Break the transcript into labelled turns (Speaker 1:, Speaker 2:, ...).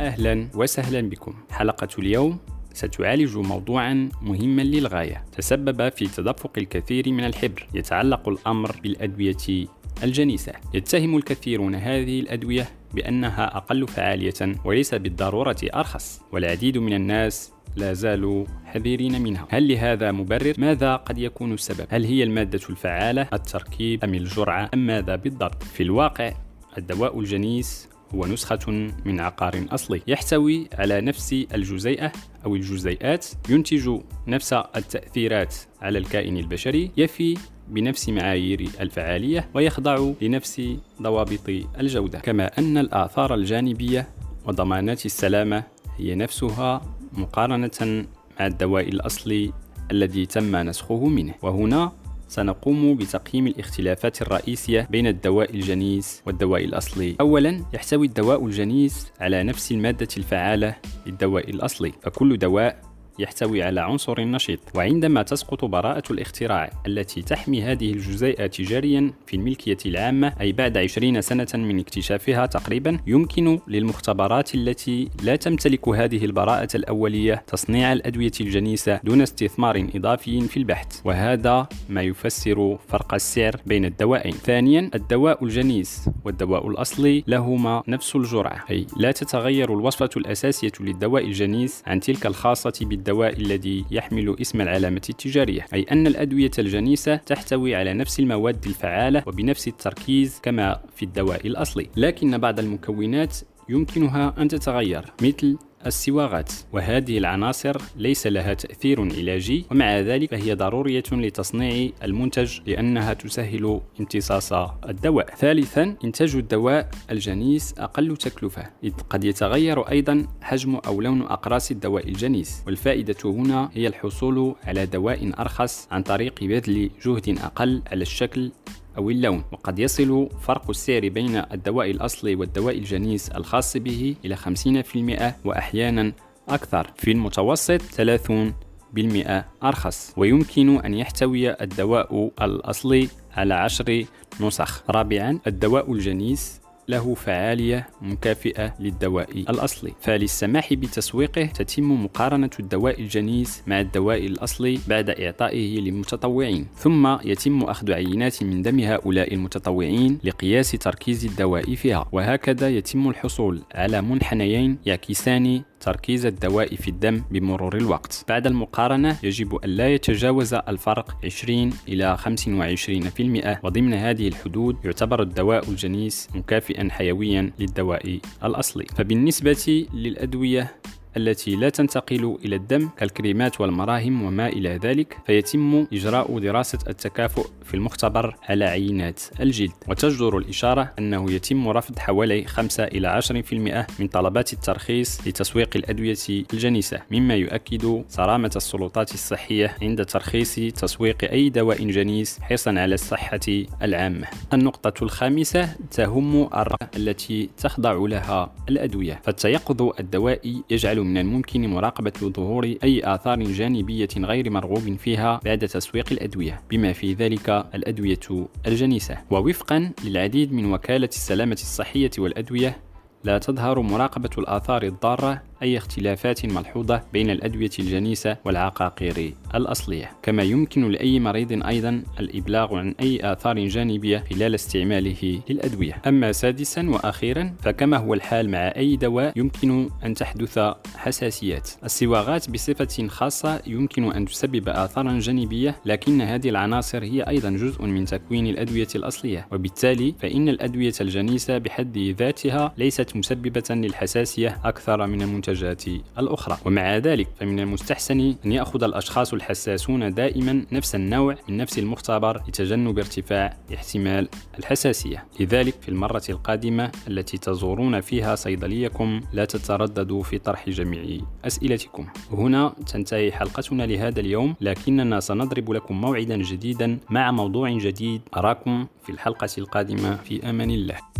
Speaker 1: أهلا وسهلا بكم حلقة اليوم ستعالج موضوعا مهما للغاية تسبب في تدفق الكثير من الحبر يتعلق الأمر بالأدوية الجنيسة يتهم الكثيرون هذه الأدوية بأنها أقل فعالية وليس بالضرورة أرخص والعديد من الناس لا زالوا حذرين منها هل لهذا مبرر؟ ماذا قد يكون السبب؟ هل هي المادة الفعالة؟ التركيب؟ أم الجرعة؟ أم ماذا بالضبط؟ في الواقع الدواء الجنيس هو نسخة من عقار أصلي. يحتوي على نفس الجزيئة أو الجزيئات ينتج نفس التأثيرات على الكائن البشري يفي بنفس معايير الفعالية ويخضع لنفس ضوابط الجودة. كما أن الآثار الجانبية وضمانات السلامة هي نفسها مقارنة مع الدواء الأصلي الذي تم نسخه منه. وهنا سنقوم بتقييم الاختلافات الرئيسية بين الدواء الجنيس والدواء الأصلي. أولاً يحتوي الدواء الجنيس على نفس المادة الفعالة للدواء الأصلي، فكل دواء يحتوي على عنصر نشيط وعندما تسقط براءة الاختراع التي تحمي هذه الجزيئة تجاريا في الملكية العامة أي بعد 20 سنة من اكتشافها تقريبا يمكن للمختبرات التي لا تمتلك هذه البراءة الأولية تصنيع الأدوية الجنيسة دون استثمار إضافي في البحث وهذا ما يفسر فرق السعر بين الدوائين. ثانيا الدواء الجنيس والدواء الأصلي لهما نفس الجرعة أي لا تتغير الوصفة الأساسية للدواء الجنيس عن تلك الخاصة بالدواء الدواء الذي يحمل اسم العلامة التجارية أي أن الأدوية الجنيسة تحتوي على نفس المواد الفعالة وبنفس التركيز كما في الدواء الأصلي. لكن بعض المكونات يمكنها أن تتغير مثل السواغات وهذه العناصر ليس لها تأثير علاجي ومع ذلك فهي ضرورية لتصنيع المنتج لأنها تسهل امتصاص الدواء. ثالثا إنتاج الدواء الجنيس أقل تكلفة إذ قد يتغير أيضا حجم أو لون أقراص الدواء الجنيس. والفائدة هنا هي الحصول على دواء أرخص عن طريق بذل جهد أقل على الشكل أو اللون. وقد يصل فرق السعر بين الدواء الأصلي والدواء الجنيس الخاص به إلى 50% وأحيانا أكثر. في المتوسط 30 بالمئة أرخص. ويمكن أن يحتوي الدواء الأصلي على عشر نسخ. رابعا الدواء الجنيس له فعالية مكافئة للدواء الأصلي. فللسماح بتسويقه تتم مقارنة الدواء الجنيس مع الدواء الأصلي بعد إعطائه للمتطوعين. ثم يتم أخذ عينات من دم هؤلاء المتطوعين لقياس تركيز الدواء فيها. وهكذا يتم الحصول على منحنيين يعكسان تركيز الدواء في الدم بمرور الوقت. بعد المقارنة يجب أن لا يتجاوز الفرق 20 إلى 25% وضمن هذه الحدود يعتبر الدواء الجنيس مكافئا حيويا للدواء الأصلي. فبالنسبة للأدوية التي لا تنتقل إلى الدم كالكريمات والمراهم وما إلى ذلك فيتم إجراء دراسة التكافؤ في المختبر على عينات الجلد. وتجدر الإشارة أنه يتم رفض حوالي 5 إلى 10% من طلبات الترخيص لتسويق الأدوية الجنيسة مما يؤكد صرامة السلطات الصحية عند ترخيص تسويق أي دواء جنيس حرصا على الصحة العامة. النقطة الخامسة تهم الرأى التي تخضع لها الأدوية. فالتيقظ الدوائي يجعل من الممكن مراقبة ظهور أي آثار جانبية غير مرغوب فيها بعد تسويق الأدوية بما في ذلك الأدوية الجنيسة. ووفقا للعديد من وكالة السلامة الصحية والأدوية لا تظهر مراقبة الآثار الضارة أي اختلافات ملحوظة بين الأدوية الجنيسة والعقاقير الأصلية. كما يمكن لأي مريض أيضا الإبلاغ عن أي آثار جانبية خلال استعماله للأدوية. أما سادسا وأخيرا فكما هو الحال مع أي دواء يمكن أن تحدث حساسيات. الصواغات بصفة خاصة يمكن أن تسبب آثارا جانبية لكن هذه العناصر هي أيضا جزء من تكوين الأدوية الأصلية. وبالتالي فإن الأدوية الجنيسة بحد ذاتها ليست مسببة للحساسية أكثر من المنتجات المنتجات الأخرى. ومع ذلك فمن المستحسن أن يأخذ الأشخاص الحساسون دائما نفس النوع من نفس المختبر لتجنب ارتفاع احتمال الحساسية. لذلك في المرة القادمة التي تزورون فيها صيدليكم لا تترددوا في طرح جميع أسئلتكم. هنا تنتهي حلقتنا لهذا اليوم لكننا سنضرب لكم موعدا جديدا مع موضوع جديد أراكم في الحلقة القادمة. في أمان الله.